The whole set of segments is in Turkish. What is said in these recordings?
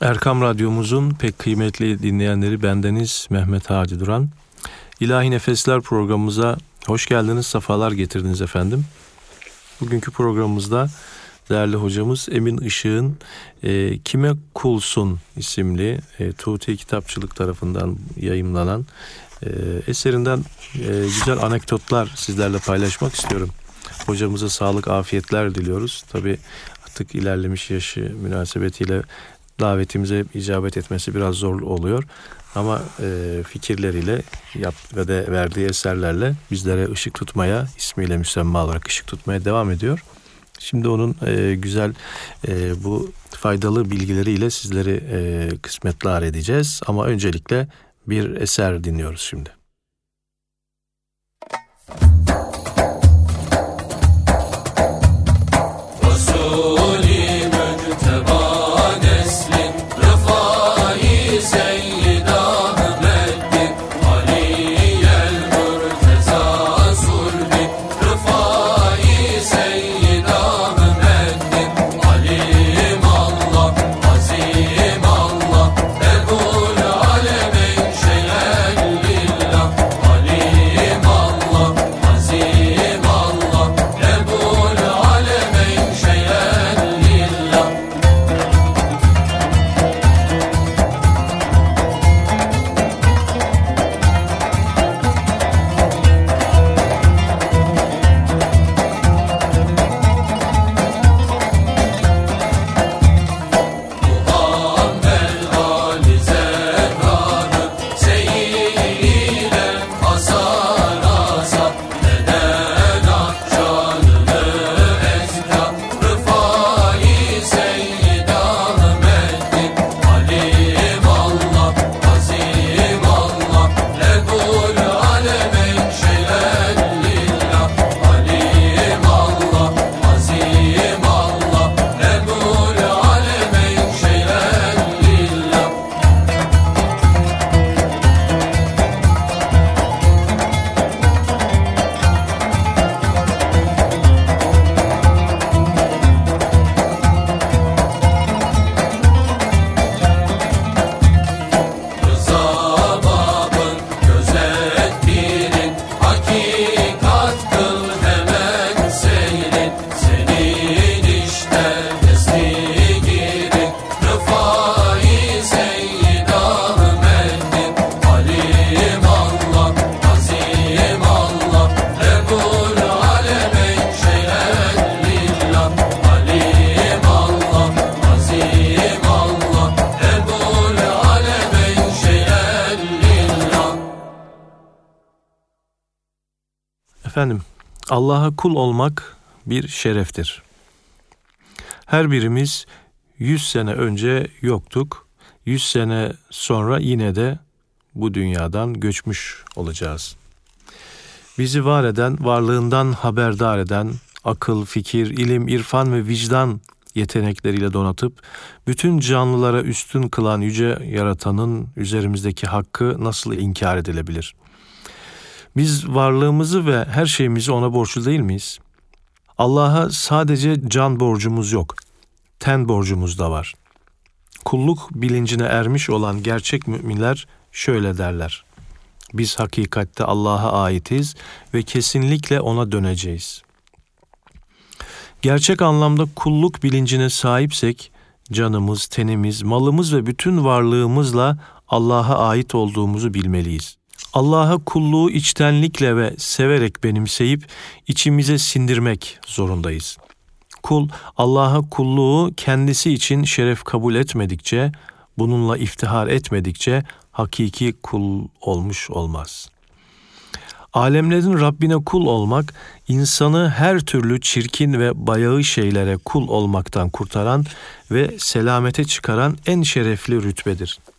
Erkam Radyomuzun pek kıymetli dinleyenleri bendeniz Mehmet Hacı Duran. İlahi Nefesler programımıza hoş geldiniz, sefalar getirdiniz efendim. Bugünkü programımızda değerli hocamız Emin Işık'ın e, Kime Kulsun isimli e, Tuğte Kitapçılık tarafından yayımlanan e, eserinden e, güzel anekdotlar sizlerle paylaşmak istiyorum. Hocamıza sağlık, afiyetler diliyoruz. Tabi artık ilerlemiş yaşı münasebetiyle davetimize icabet etmesi biraz zor oluyor. Ama e, fikirleriyle yap ve de verdiği eserlerle bizlere ışık tutmaya, ismiyle müsemma olarak ışık tutmaya devam ediyor. Şimdi onun e, güzel e, bu faydalı bilgileriyle sizleri e, kısmetli edeceğiz. Ama öncelikle bir eser dinliyoruz şimdi. Efendim, Allah'a kul olmak bir şereftir. Her birimiz 100 sene önce yoktuk. 100 sene sonra yine de bu dünyadan göçmüş olacağız. Bizi var eden, varlığından haberdar eden, akıl, fikir, ilim, irfan ve vicdan yetenekleriyle donatıp bütün canlılara üstün kılan yüce yaratanın üzerimizdeki hakkı nasıl inkar edilebilir? Biz varlığımızı ve her şeyimizi ona borçlu değil miyiz? Allah'a sadece can borcumuz yok. Ten borcumuz da var. Kulluk bilincine ermiş olan gerçek müminler şöyle derler. Biz hakikatte Allah'a aitiz ve kesinlikle ona döneceğiz. Gerçek anlamda kulluk bilincine sahipsek canımız, tenimiz, malımız ve bütün varlığımızla Allah'a ait olduğumuzu bilmeliyiz. Allah'a kulluğu içtenlikle ve severek benimseyip içimize sindirmek zorundayız. Kul Allah'a kulluğu kendisi için şeref kabul etmedikçe, bununla iftihar etmedikçe hakiki kul olmuş olmaz. Alemlerin Rabbine kul olmak, insanı her türlü çirkin ve bayağı şeylere kul olmaktan kurtaran ve selamete çıkaran en şerefli rütbedir.''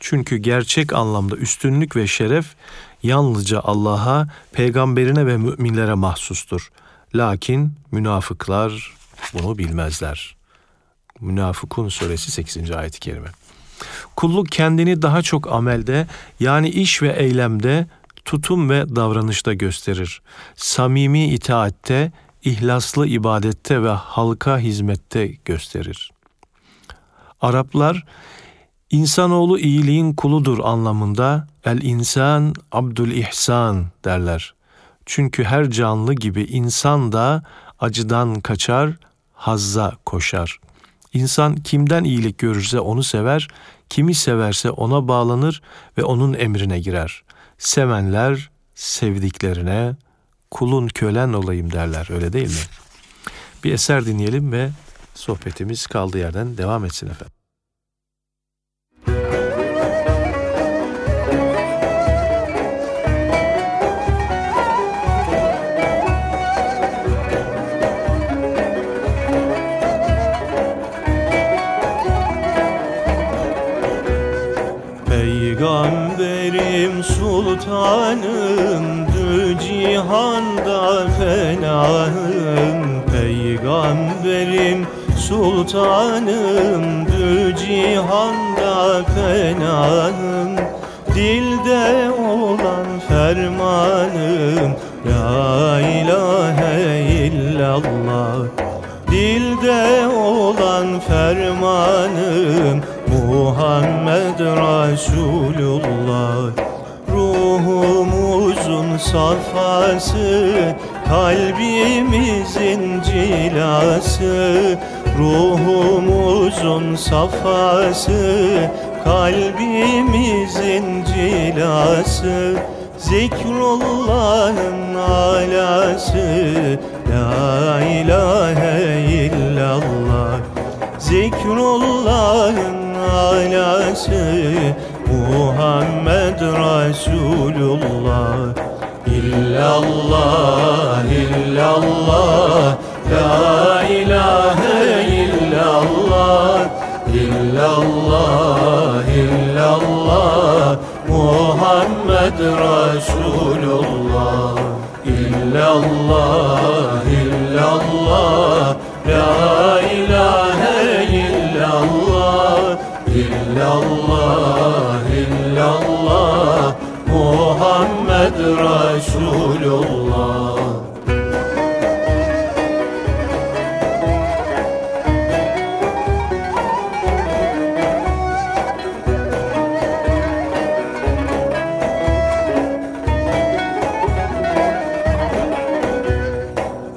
Çünkü gerçek anlamda üstünlük ve şeref yalnızca Allah'a, peygamberine ve müminlere mahsustur. Lakin münafıklar bunu bilmezler. Münafıkun suresi 8. ayet-i kerime. Kulluk kendini daha çok amelde yani iş ve eylemde, tutum ve davranışta gösterir. Samimi itaatte, ihlaslı ibadette ve halka hizmette gösterir. Araplar insanoğlu iyiliğin kuludur anlamında el insan abdül ihsan derler. Çünkü her canlı gibi insan da acıdan kaçar, hazza koşar. İnsan kimden iyilik görürse onu sever, kimi severse ona bağlanır ve onun emrine girer. Sevenler sevdiklerine kulun kölen olayım derler öyle değil mi? Bir eser dinleyelim ve sohbetimiz kaldığı yerden devam etsin efendim. Sultanımdı cihanda fenahım Peygamberim sultanımdı cihanda fenahım. Dilde olan fermanım La ilahe illallah. Dilde olan fermanım Muhammed Resulullah safası Kalbimizin cilası Ruhumuzun safası Kalbimizin cilası Zikrullah'ın alası La ilahe illallah Zikrullah'ın alası Muhammed Resulullah İllallah, illallah La ilahe illallah. İllallah, illallah Muhammed Resulullah İllallah, illallah La ilahe illallah. İllallah, Resulullah.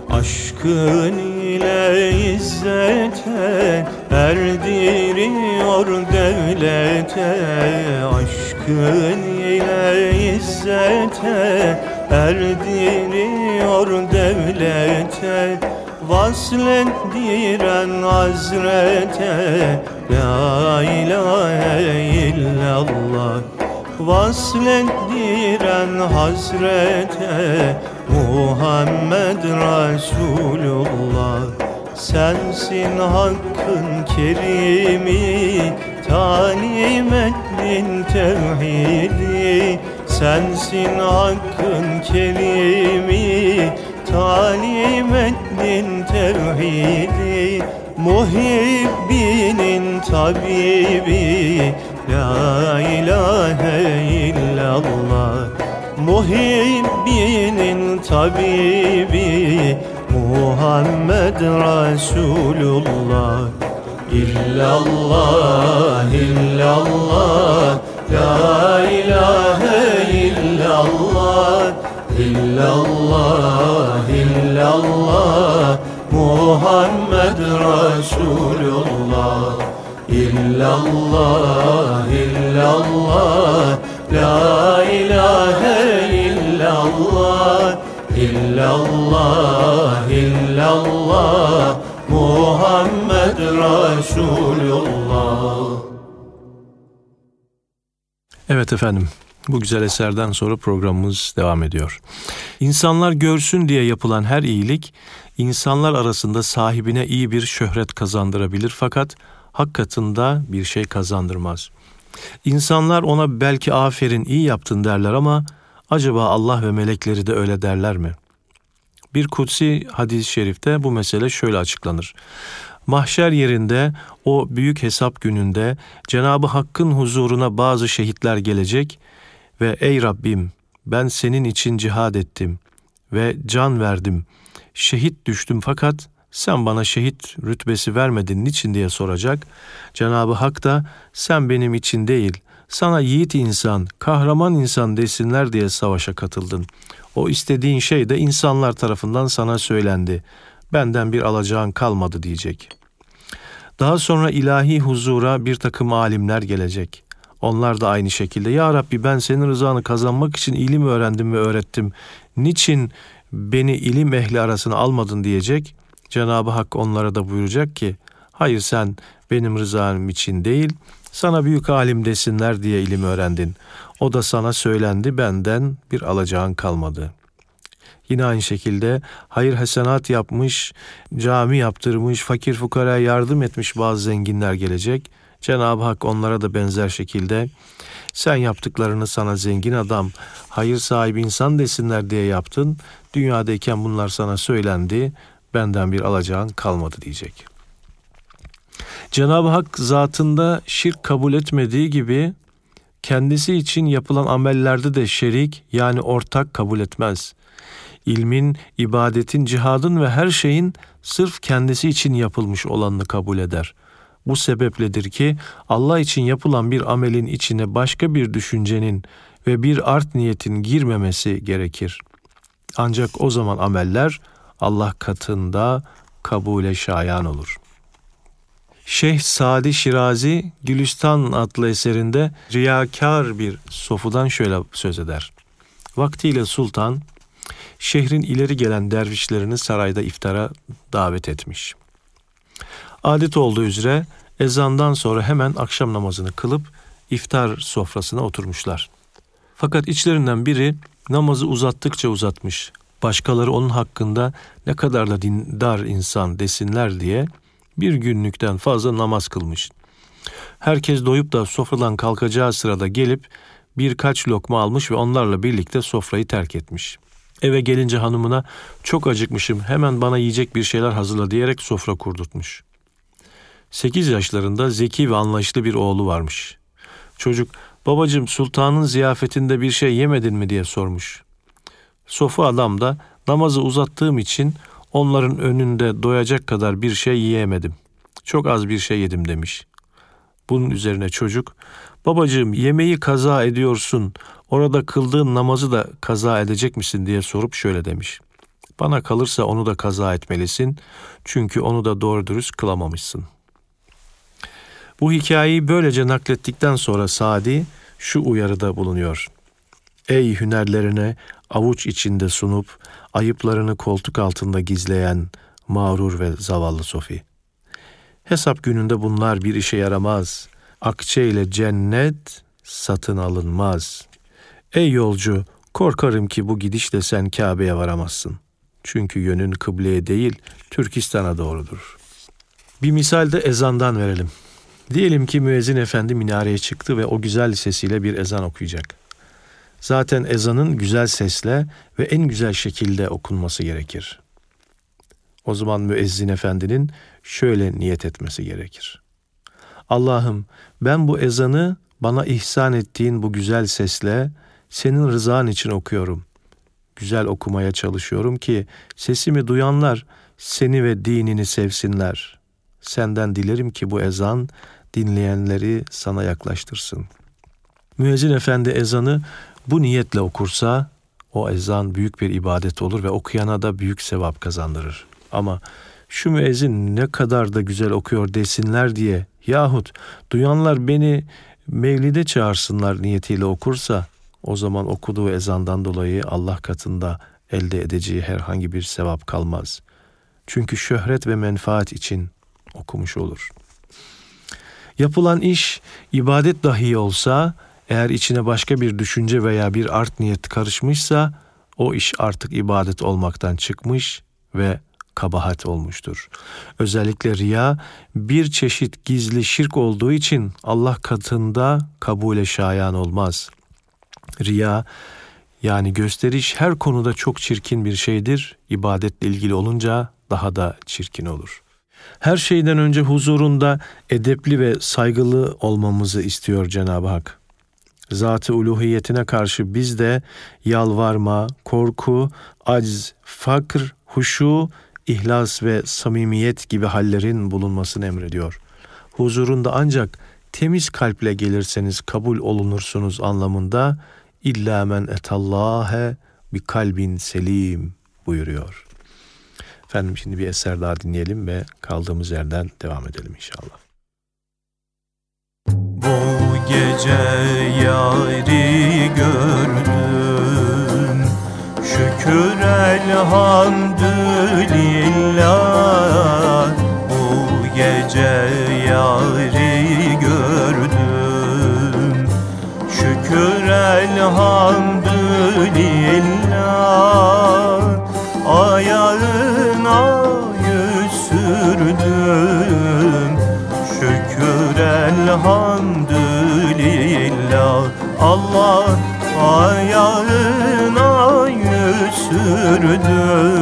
Aşkın ile izzete erdiriyor devlete. Aşkın ile izzete erdiriyor devlete. Vaslettiren hazrete La ilahe illallah. Vaslettiren hazrete Muhammed Resulullah. Sensin hakkın kerimi Talim ettin tevhidi Sensin hakkın kerimi Talim ettin tevhidi Muhibbinin tabibi. La ilahe illallah Muhibbinin tabibi. Muhammed Resulullah İllallah, illallah La ilahe illallah. İllallah, illallah Muhammed Resulullah. İllallah, illallah La ilahe illallah. İllallah, illallah Muhammed Resulullah Evet efendim, bu güzel eserden sonra programımız devam ediyor. İnsanlar görsün diye yapılan her iyilik, insanlar arasında sahibine iyi bir şöhret kazandırabilir fakat hak katında bir şey kazandırmaz. İnsanlar ona belki aferin iyi yaptın derler ama acaba Allah ve melekleri de öyle derler mi? Bir kutsi hadis-i şerifte bu mesele şöyle açıklanır. Mahşer yerinde o büyük hesap gününde Cenabı Hakk'ın huzuruna bazı şehitler gelecek ve ey Rabbim ben senin için cihad ettim ve can verdim. Şehit düştüm fakat sen bana şehit rütbesi vermedin niçin diye soracak. Cenabı Hak da sen benim için değil sana yiğit insan, kahraman insan desinler diye savaşa katıldın. O istediğin şey de insanlar tarafından sana söylendi. Benden bir alacağın kalmadı diyecek. Daha sonra ilahi huzura bir takım alimler gelecek. Onlar da aynı şekilde Ya Rabbi ben senin rızanı kazanmak için ilim öğrendim ve öğrettim. Niçin beni ilim ehli arasına almadın diyecek. Cenab-ı Hak onlara da buyuracak ki hayır sen benim rızam için değil sana büyük alim desinler diye ilim öğrendin. O da sana söylendi benden bir alacağın kalmadı. Yine aynı şekilde hayır hasenat yapmış, cami yaptırmış, fakir fukaraya yardım etmiş bazı zenginler gelecek. Cenab-ı Hak onlara da benzer şekilde sen yaptıklarını sana zengin adam, hayır sahibi insan desinler diye yaptın. Dünyadayken bunlar sana söylendi, benden bir alacağın kalmadı diyecek. Cenab-ı Hak zatında şirk kabul etmediği gibi kendisi için yapılan amellerde de şerik yani ortak kabul etmez. İlmin, ibadetin, cihadın ve her şeyin sırf kendisi için yapılmış olanını kabul eder. Bu sebepledir ki Allah için yapılan bir amelin içine başka bir düşüncenin ve bir art niyetin girmemesi gerekir. Ancak o zaman ameller Allah katında kabule şayan olur.'' Şeyh Sadi Şirazi Gülistan adlı eserinde riyakar bir sofudan şöyle söz eder. Vaktiyle sultan şehrin ileri gelen dervişlerini sarayda iftara davet etmiş. Adet olduğu üzere ezandan sonra hemen akşam namazını kılıp iftar sofrasına oturmuşlar. Fakat içlerinden biri namazı uzattıkça uzatmış. Başkaları onun hakkında ne kadar da dindar insan desinler diye bir günlükten fazla namaz kılmış. Herkes doyup da sofradan kalkacağı sırada gelip birkaç lokma almış ve onlarla birlikte sofrayı terk etmiş. Eve gelince hanımına çok acıkmışım hemen bana yiyecek bir şeyler hazırla diyerek sofra kurdurtmuş. Sekiz yaşlarında zeki ve anlayışlı bir oğlu varmış. Çocuk babacım sultanın ziyafetinde bir şey yemedin mi diye sormuş. Sofu adam da namazı uzattığım için Onların önünde doyacak kadar bir şey yiyemedim. Çok az bir şey yedim demiş. Bunun üzerine çocuk, babacığım yemeği kaza ediyorsun, orada kıldığın namazı da kaza edecek misin diye sorup şöyle demiş. Bana kalırsa onu da kaza etmelisin çünkü onu da doğru dürüst kılamamışsın. Bu hikayeyi böylece naklettikten sonra Sadi şu uyarıda bulunuyor. Ey hünerlerine avuç içinde sunup ayıplarını koltuk altında gizleyen mağrur ve zavallı Sofi. Hesap gününde bunlar bir işe yaramaz. Akçe ile cennet satın alınmaz. Ey yolcu, korkarım ki bu gidişle sen Kabe'ye varamazsın. Çünkü yönün kıbleye değil, Türkistan'a doğrudur. Bir misal de ezandan verelim. Diyelim ki müezzin efendi minareye çıktı ve o güzel sesiyle bir ezan okuyacak. Zaten ezanın güzel sesle ve en güzel şekilde okunması gerekir. O zaman müezzin efendinin şöyle niyet etmesi gerekir. Allah'ım ben bu ezanı bana ihsan ettiğin bu güzel sesle senin rızan için okuyorum. Güzel okumaya çalışıyorum ki sesimi duyanlar seni ve dinini sevsinler. Senden dilerim ki bu ezan dinleyenleri sana yaklaştırsın. Müezzin efendi ezanı bu niyetle okursa o ezan büyük bir ibadet olur ve okuyana da büyük sevap kazandırır. Ama şu müezzin ne kadar da güzel okuyor desinler diye yahut duyanlar beni mevlide çağırsınlar niyetiyle okursa o zaman okuduğu ezandan dolayı Allah katında elde edeceği herhangi bir sevap kalmaz. Çünkü şöhret ve menfaat için okumuş olur. Yapılan iş ibadet dahi olsa eğer içine başka bir düşünce veya bir art niyet karışmışsa o iş artık ibadet olmaktan çıkmış ve kabahat olmuştur. Özellikle riya bir çeşit gizli şirk olduğu için Allah katında kabule şayan olmaz. Riya yani gösteriş her konuda çok çirkin bir şeydir. İbadetle ilgili olunca daha da çirkin olur. Her şeyden önce huzurunda edepli ve saygılı olmamızı istiyor Cenab-ı Hak. Zat-ı uluhiyetine karşı biz de yalvarma, korku, acz, fakr, huşu, ihlas ve samimiyet gibi hallerin bulunmasını emrediyor. Huzurunda ancak temiz kalple gelirseniz kabul olunursunuz anlamında illa men etallâhe bir kalbin selim buyuruyor. Efendim şimdi bir eser daha dinleyelim ve kaldığımız yerden devam edelim inşallah. Bu gece yari gördüm. Şükür elhamdülillah Bu gece yari gördüm. Şükür elhamdülillah Ayağına yüz sürdüm. Şükür elhamdülillah sürdüm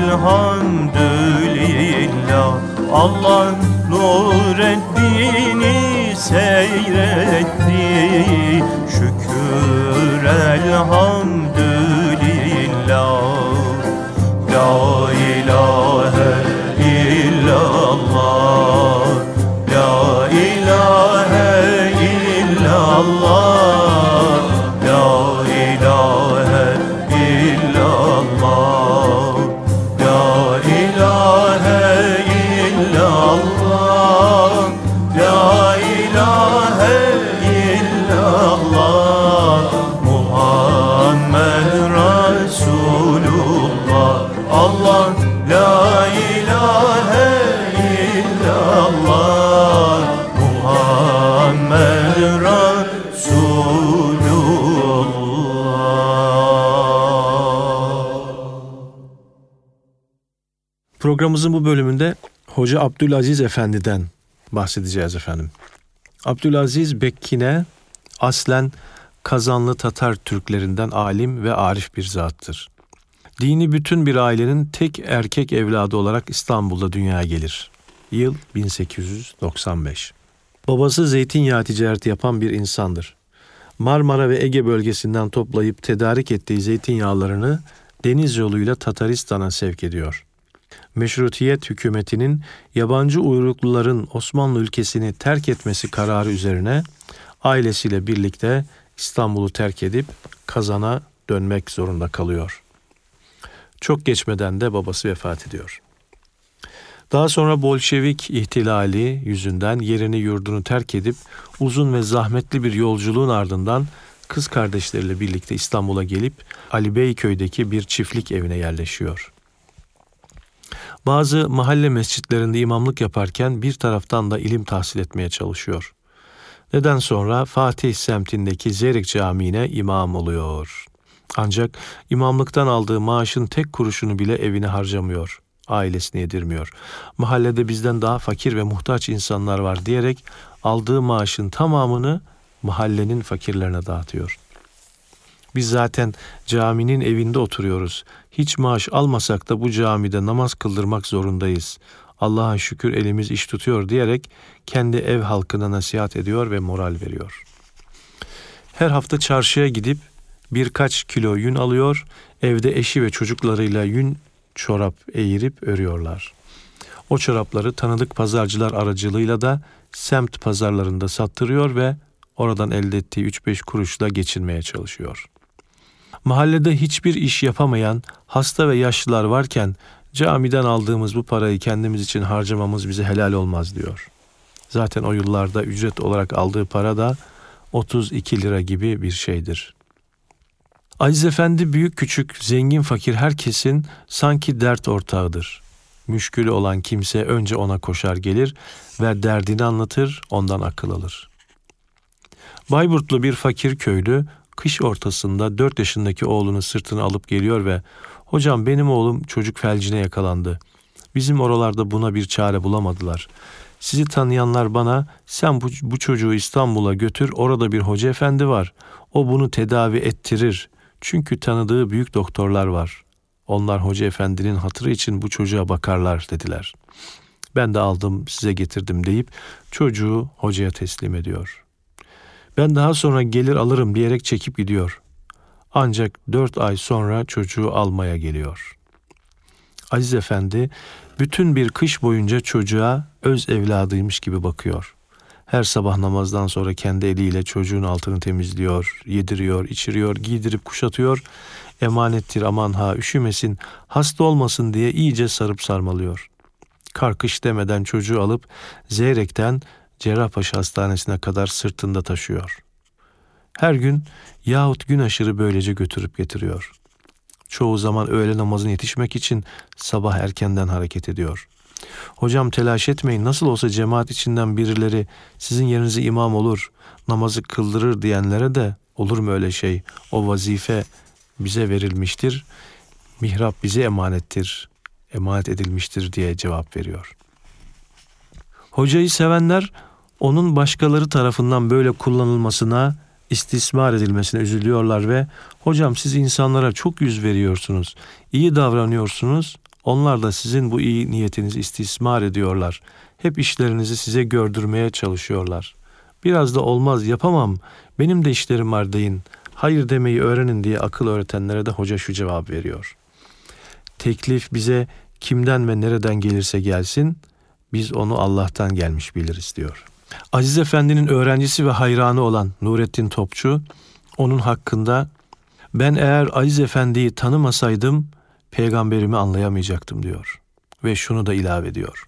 elhamdülillah Allah Nureddin'i seyretti. Şükür elhamdülillah Programımızın bu bölümünde Hoca Abdülaziz Efendi'den bahsedeceğiz efendim. Abdülaziz Bekkine aslen Kazanlı Tatar Türklerinden alim ve arif bir zattır. Dini bütün bir ailenin tek erkek evladı olarak İstanbul'da dünyaya gelir. Yıl 1895. Babası zeytinyağı ticareti yapan bir insandır. Marmara ve Ege bölgesinden toplayıp tedarik ettiği zeytinyağlarını deniz yoluyla Tataristan'a sevk ediyor. Meşrutiyet hükümetinin yabancı uyrukluların Osmanlı ülkesini terk etmesi kararı üzerine ailesiyle birlikte İstanbul'u terk edip Kazan'a dönmek zorunda kalıyor. Çok geçmeden de babası vefat ediyor. Daha sonra Bolşevik ihtilali yüzünden yerini yurdunu terk edip uzun ve zahmetli bir yolculuğun ardından kız kardeşleriyle birlikte İstanbul'a gelip Ali Beyköy'deki bir çiftlik evine yerleşiyor. Bazı mahalle mescitlerinde imamlık yaparken bir taraftan da ilim tahsil etmeye çalışıyor. Neden sonra Fatih semtindeki Zerik Camii'ne imam oluyor. Ancak imamlıktan aldığı maaşın tek kuruşunu bile evine harcamıyor. Ailesine yedirmiyor. Mahallede bizden daha fakir ve muhtaç insanlar var diyerek aldığı maaşın tamamını mahallenin fakirlerine dağıtıyor. Biz zaten caminin evinde oturuyoruz. Hiç maaş almasak da bu camide namaz kıldırmak zorundayız. Allah'a şükür elimiz iş tutuyor diyerek kendi ev halkına nasihat ediyor ve moral veriyor. Her hafta çarşıya gidip birkaç kilo yün alıyor, Evde eşi ve çocuklarıyla yün çorap eğirip örüyorlar. O çorapları tanıdık pazarcılar aracılığıyla da semt pazarlarında sattırıyor ve oradan elde ettiği 3-5 kuruşla geçinmeye çalışıyor. Mahallede hiçbir iş yapamayan hasta ve yaşlılar varken camiden aldığımız bu parayı kendimiz için harcamamız bize helal olmaz diyor. Zaten o yıllarda ücret olarak aldığı para da 32 lira gibi bir şeydir. Aziz Efendi büyük küçük, zengin fakir herkesin sanki dert ortağıdır. Müşkülü olan kimse önce ona koşar gelir ve derdini anlatır, ondan akıl alır. Bayburtlu bir fakir köylü kış ortasında 4 yaşındaki oğlunu sırtına alıp geliyor ve ''Hocam benim oğlum çocuk felcine yakalandı. Bizim oralarda buna bir çare bulamadılar. Sizi tanıyanlar bana sen bu, bu çocuğu İstanbul'a götür orada bir hoca efendi var. O bunu tedavi ettirir. Çünkü tanıdığı büyük doktorlar var. Onlar hoca efendinin hatırı için bu çocuğa bakarlar dediler. Ben de aldım size getirdim deyip çocuğu hocaya teslim ediyor. Ben daha sonra gelir alırım diyerek çekip gidiyor. Ancak dört ay sonra çocuğu almaya geliyor. Aziz Efendi bütün bir kış boyunca çocuğa öz evladıymış gibi bakıyor. Her sabah namazdan sonra kendi eliyle çocuğun altını temizliyor, yediriyor, içiriyor, giydirip kuşatıyor. Emanettir aman ha üşümesin, hasta olmasın diye iyice sarıp sarmalıyor. Karkış demeden çocuğu alıp Zeyrek'ten Cerrahpaşa Hastanesi'ne kadar sırtında taşıyor. Her gün yahut gün aşırı böylece götürüp getiriyor. Çoğu zaman öğle namazına yetişmek için sabah erkenden hareket ediyor. Hocam telaş etmeyin nasıl olsa cemaat içinden birileri sizin yerinize imam olur, namazı kıldırır diyenlere de olur mu öyle şey? O vazife bize verilmiştir, mihrap bize emanettir, emanet edilmiştir diye cevap veriyor. Hocayı sevenler onun başkaları tarafından böyle kullanılmasına, istismar edilmesine üzülüyorlar ve hocam siz insanlara çok yüz veriyorsunuz, iyi davranıyorsunuz, onlar da sizin bu iyi niyetinizi istismar ediyorlar. Hep işlerinizi size gördürmeye çalışıyorlar. Biraz da olmaz yapamam, benim de işlerim var deyin, hayır demeyi öğrenin diye akıl öğretenlere de hoca şu cevap veriyor. Teklif bize kimden ve nereden gelirse gelsin, biz onu Allah'tan gelmiş biliriz diyor. Aziz Efendi'nin öğrencisi ve hayranı olan Nurettin Topçu, onun hakkında ben eğer Aziz Efendi'yi tanımasaydım peygamberimi anlayamayacaktım diyor. Ve şunu da ilave ediyor.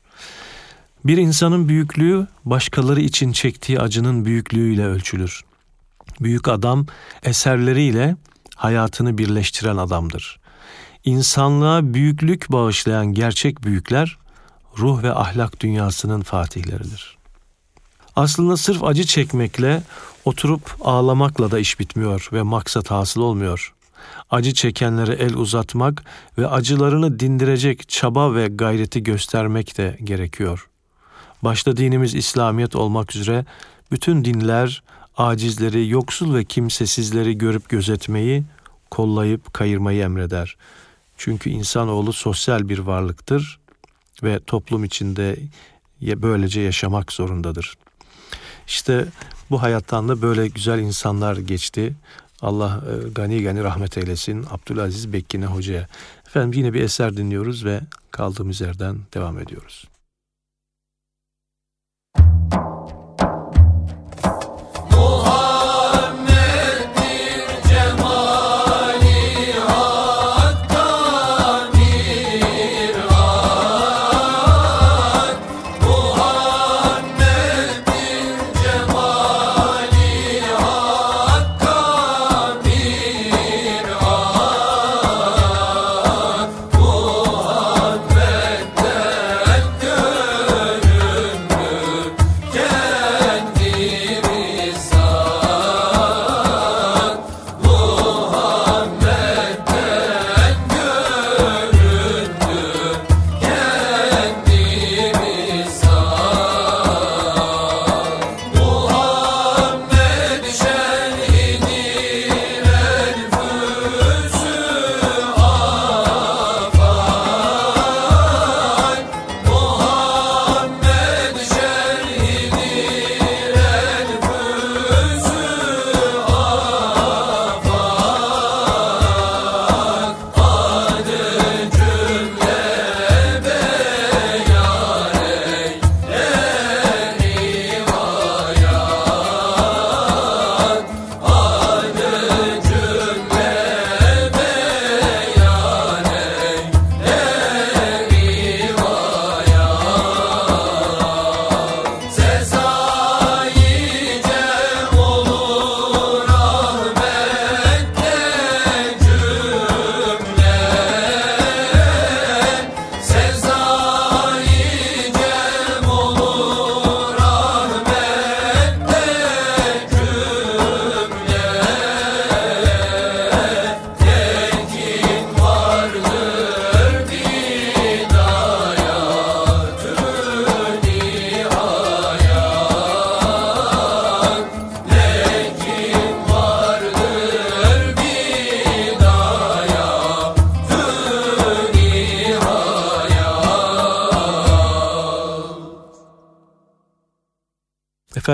Bir insanın büyüklüğü başkaları için çektiği acının büyüklüğüyle ölçülür. Büyük adam eserleriyle hayatını birleştiren adamdır. İnsanlığa büyüklük bağışlayan gerçek büyükler ruh ve ahlak dünyasının fatihleridir. Aslında sırf acı çekmekle, oturup ağlamakla da iş bitmiyor ve maksat hasıl olmuyor. Acı çekenlere el uzatmak ve acılarını dindirecek çaba ve gayreti göstermek de gerekiyor. Başta dinimiz İslamiyet olmak üzere bütün dinler acizleri, yoksul ve kimsesizleri görüp gözetmeyi, kollayıp kayırmayı emreder. Çünkü insanoğlu sosyal bir varlıktır ve toplum içinde böylece yaşamak zorundadır. İşte bu hayattan da böyle güzel insanlar geçti. Allah e, gani gani rahmet eylesin Abdülaziz Bekkine Hoca'ya. Efendim yine bir eser dinliyoruz ve kaldığımız yerden devam ediyoruz.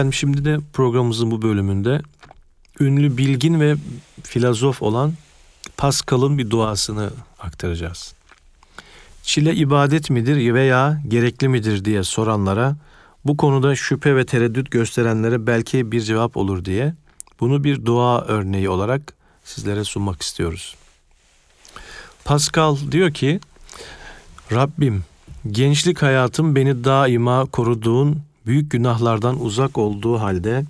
Efendim şimdi de programımızın bu bölümünde ünlü bilgin ve filozof olan Pascal'ın bir duasını aktaracağız. Çile ibadet midir veya gerekli midir diye soranlara, bu konuda şüphe ve tereddüt gösterenlere belki bir cevap olur diye bunu bir dua örneği olarak sizlere sunmak istiyoruz. Pascal diyor ki, Rabbim gençlik hayatım beni daima koruduğun büyük günahlardan uzak olduğu halde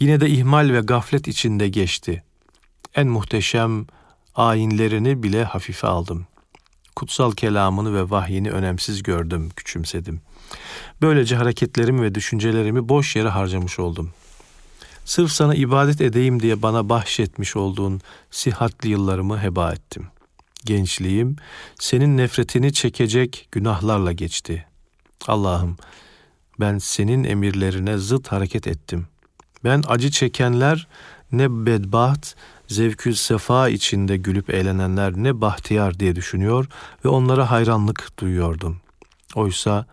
yine de ihmal ve gaflet içinde geçti. En muhteşem ayinlerini bile hafife aldım. Kutsal kelamını ve vahyini önemsiz gördüm, küçümsedim. Böylece hareketlerimi ve düşüncelerimi boş yere harcamış oldum. Sırf sana ibadet edeyim diye bana bahşetmiş olduğun sihatli yıllarımı heba ettim. Gençliğim senin nefretini çekecek günahlarla geçti. Allah'ım ben senin emirlerine zıt hareket ettim. Ben acı çekenler ne bedbaht, zevkü sefa içinde gülüp eğlenenler ne bahtiyar diye düşünüyor ve onlara hayranlık duyuyordum. Oysa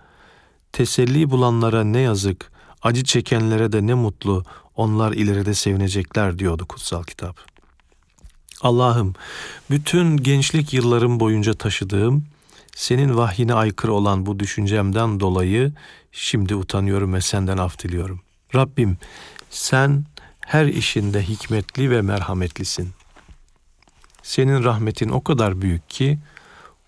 teselli bulanlara ne yazık, acı çekenlere de ne mutlu, onlar ileride sevinecekler diyordu kutsal kitap. Allah'ım, bütün gençlik yıllarım boyunca taşıdığım, senin vahyine aykırı olan bu düşüncemden dolayı şimdi utanıyorum ve senden af diliyorum. Rabbim, sen her işinde hikmetli ve merhametlisin. Senin rahmetin o kadar büyük ki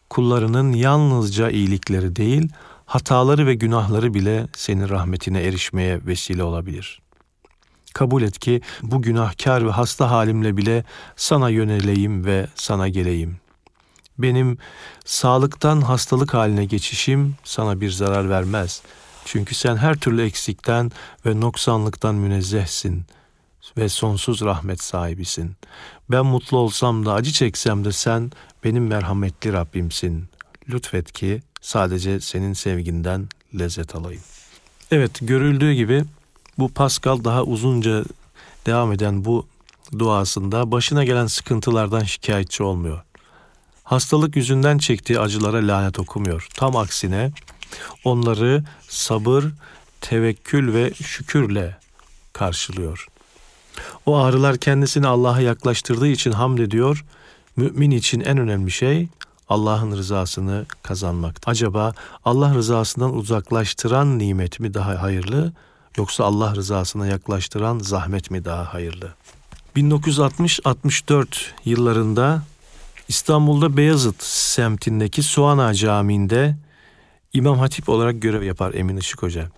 kullarının yalnızca iyilikleri değil, hataları ve günahları bile senin rahmetine erişmeye vesile olabilir. Kabul et ki bu günahkar ve hasta halimle bile sana yöneleyim ve sana geleyim. Benim sağlıktan hastalık haline geçişim sana bir zarar vermez. Çünkü sen her türlü eksikten ve noksanlıktan münezzehsin ve sonsuz rahmet sahibisin. Ben mutlu olsam da acı çeksem de sen benim merhametli Rabbimsin. Lütfet ki sadece senin sevginden lezzet alayım. Evet görüldüğü gibi bu Pascal daha uzunca devam eden bu duasında başına gelen sıkıntılardan şikayetçi olmuyor. Hastalık yüzünden çektiği acılara lanet okumuyor. Tam aksine onları sabır, tevekkül ve şükürle karşılıyor. O ağrılar kendisini Allah'a yaklaştırdığı için hamd ediyor. Mümin için en önemli şey Allah'ın rızasını kazanmak. Acaba Allah rızasından uzaklaştıran nimet mi daha hayırlı yoksa Allah rızasına yaklaştıran zahmet mi daha hayırlı? 1960-64 yıllarında İstanbul'da Beyazıt semtindeki Soğana Camii'nde İmam Hatip olarak görev yapar Emin Işık Hoca.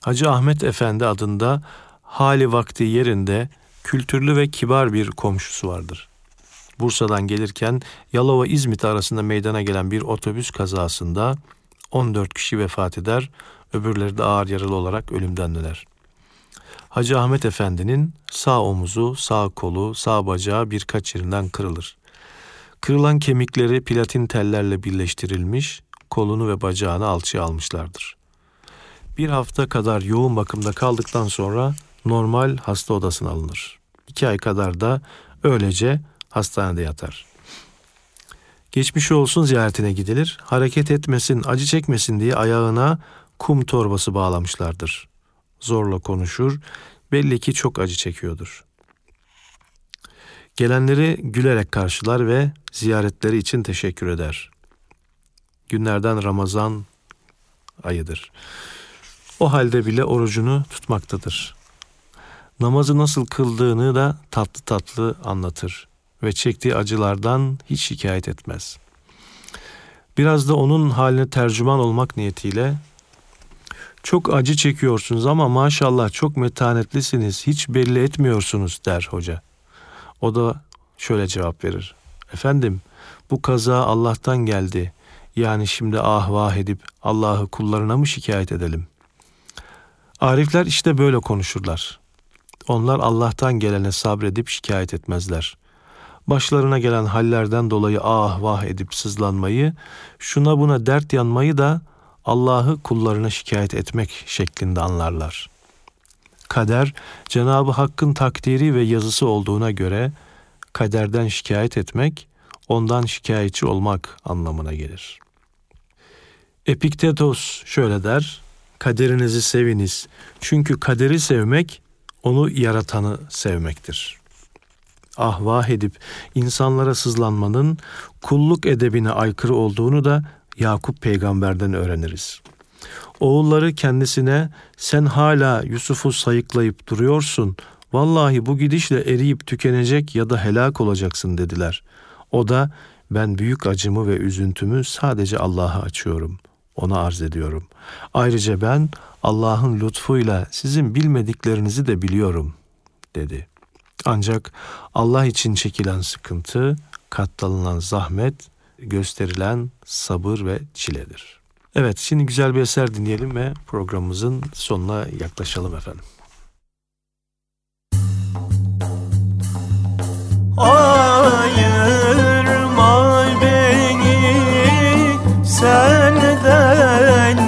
Hacı Ahmet Efendi adında hali vakti yerinde kültürlü ve kibar bir komşusu vardır. Bursa'dan gelirken Yalova İzmit arasında meydana gelen bir otobüs kazasında 14 kişi vefat eder, öbürleri de ağır yaralı olarak ölümden döner. Hacı Ahmet Efendi'nin sağ omuzu, sağ kolu, sağ bacağı birkaç yerinden kırılır. Kırılan kemikleri platin tellerle birleştirilmiş, kolunu ve bacağını alçıya almışlardır. Bir hafta kadar yoğun bakımda kaldıktan sonra normal hasta odasına alınır. İki ay kadar da öylece hastanede yatar. Geçmiş olsun ziyaretine gidilir. Hareket etmesin, acı çekmesin diye ayağına kum torbası bağlamışlardır. Zorla konuşur, belli ki çok acı çekiyordur. Gelenleri gülerek karşılar ve ziyaretleri için teşekkür eder. Günlerden Ramazan ayıdır. O halde bile orucunu tutmaktadır. Namazı nasıl kıldığını da tatlı tatlı anlatır ve çektiği acılardan hiç şikayet etmez. Biraz da onun haline tercüman olmak niyetiyle çok acı çekiyorsunuz ama maşallah çok metanetlisiniz, hiç belli etmiyorsunuz der hoca. O da şöyle cevap verir. Efendim bu kaza Allah'tan geldi. Yani şimdi ah vah edip Allah'ı kullarına mı şikayet edelim? Arifler işte böyle konuşurlar. Onlar Allah'tan gelene sabredip şikayet etmezler. Başlarına gelen hallerden dolayı ah vah edip sızlanmayı, şuna buna dert yanmayı da Allah'ı kullarına şikayet etmek şeklinde anlarlar. Kader, Cenab-ı Hakk'ın takdiri ve yazısı olduğuna göre kaderden şikayet etmek, ondan şikayetçi olmak anlamına gelir. Epiktetos şöyle der, kaderinizi seviniz. Çünkü kaderi sevmek onu yaratanı sevmektir. Ah vah edip insanlara sızlanmanın kulluk edebine aykırı olduğunu da Yakup peygamberden öğreniriz. Oğulları kendisine sen hala Yusuf'u sayıklayıp duruyorsun. Vallahi bu gidişle eriyip tükenecek ya da helak olacaksın dediler. O da ben büyük acımı ve üzüntümü sadece Allah'a açıyorum. Ona arz ediyorum. Ayrıca ben Allah'ın lütfuyla sizin bilmediklerinizi de biliyorum dedi. Ancak Allah için çekilen sıkıntı, katlanılan zahmet, gösterilen sabır ve çiledir. Evet, şimdi güzel bir eser dinleyelim ve programımızın sonuna yaklaşalım efendim. Ayırma senden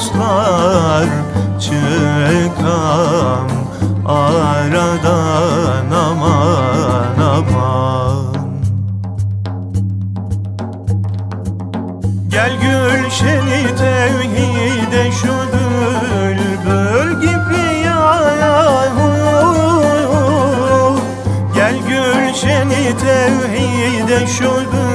dostlar çıkan aradan aman aman. Gel gülşeni tevhide şu bülbül gibi yahu Gel gülşeni tevhide şu bülbül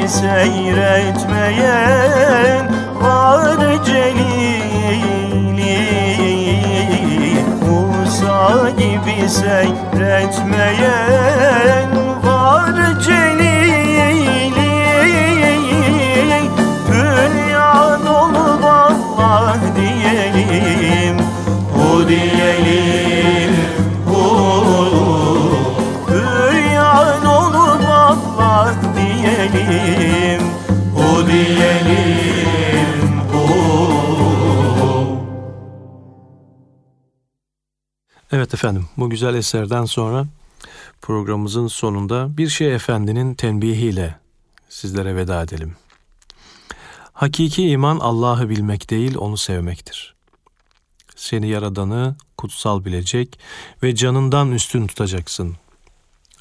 gibi seyretmeyen var celili Musa gibi seyretmeyen efendim bu güzel eserden sonra programımızın sonunda bir şey efendinin tenbihiyle sizlere veda edelim. Hakiki iman Allah'ı bilmek değil onu sevmektir. Seni yaradanı kutsal bilecek ve canından üstün tutacaksın.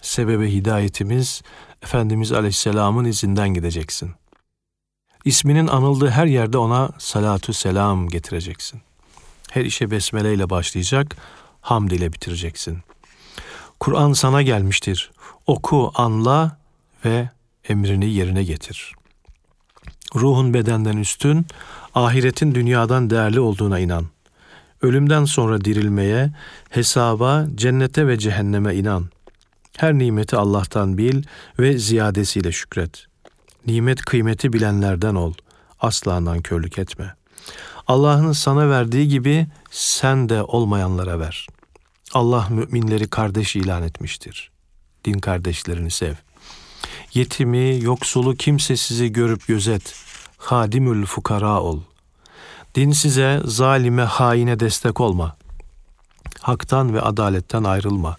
Sebebi hidayetimiz Efendimiz Aleyhisselam'ın izinden gideceksin. İsminin anıldığı her yerde ona salatu selam getireceksin. Her işe besmele ile başlayacak, hamd ile bitireceksin. Kur'an sana gelmiştir. Oku, anla ve emrini yerine getir. Ruhun bedenden üstün, ahiretin dünyadan değerli olduğuna inan. Ölümden sonra dirilmeye, hesaba, cennete ve cehenneme inan. Her nimeti Allah'tan bil ve ziyadesiyle şükret. Nimet kıymeti bilenlerden ol. Asla nankörlük etme. Allah'ın sana verdiği gibi sen de olmayanlara ver. Allah müminleri kardeş ilan etmiştir. Din kardeşlerini sev. Yetimi, yoksulu kimsesizi görüp gözet. Hadimül fukara ol. Dinsize, zalime, haine destek olma. Haktan ve adaletten ayrılma.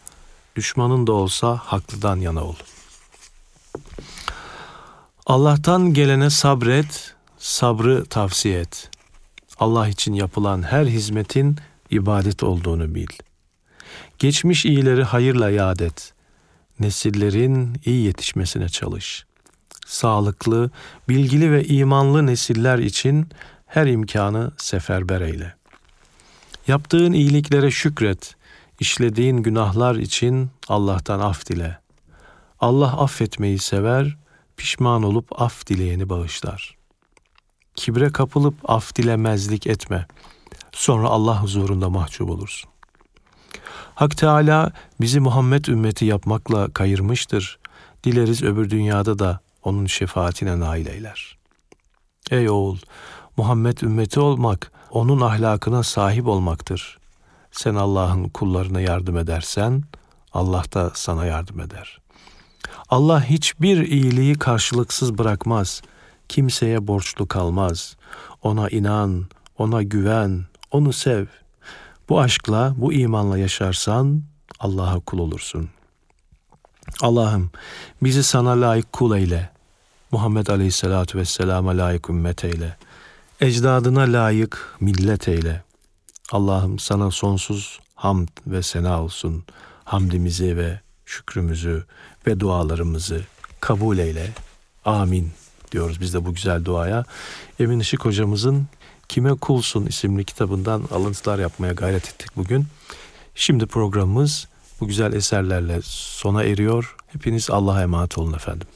Düşmanın da olsa haklıdan yana ol. Allah'tan gelene sabret, sabrı tavsiye et. Allah için yapılan her hizmetin ibadet olduğunu bil. Geçmiş iyileri hayırla yad et. Nesillerin iyi yetişmesine çalış. Sağlıklı, bilgili ve imanlı nesiller için her imkanı seferber eyle. Yaptığın iyiliklere şükret. İşlediğin günahlar için Allah'tan af dile. Allah affetmeyi sever, pişman olup af dileyeni bağışlar. Kibre kapılıp af dilemezlik etme. Sonra Allah huzurunda mahcup olursun. Hak Teala bizi Muhammed ümmeti yapmakla kayırmıştır. Dileriz öbür dünyada da onun şefaatine nail eyler. Ey oğul, Muhammed ümmeti olmak, onun ahlakına sahip olmaktır. Sen Allah'ın kullarına yardım edersen, Allah da sana yardım eder. Allah hiçbir iyiliği karşılıksız bırakmaz. Kimseye borçlu kalmaz. Ona inan, ona güven, onu sev. Bu aşkla, bu imanla yaşarsan Allah'a kul olursun. Allah'ım bizi sana layık kul eyle. Muhammed Aleyhisselatü Vesselam'a layık ümmet eyle. Ecdadına layık millet eyle. Allah'ım sana sonsuz hamd ve sena olsun. Hamdimizi ve şükrümüzü ve dualarımızı kabul eyle. Amin diyoruz biz de bu güzel duaya. Emin Işık hocamızın Kime Kulsun isimli kitabından alıntılar yapmaya gayret ettik bugün. Şimdi programımız bu güzel eserlerle sona eriyor. Hepiniz Allah'a emanet olun efendim.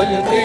Olha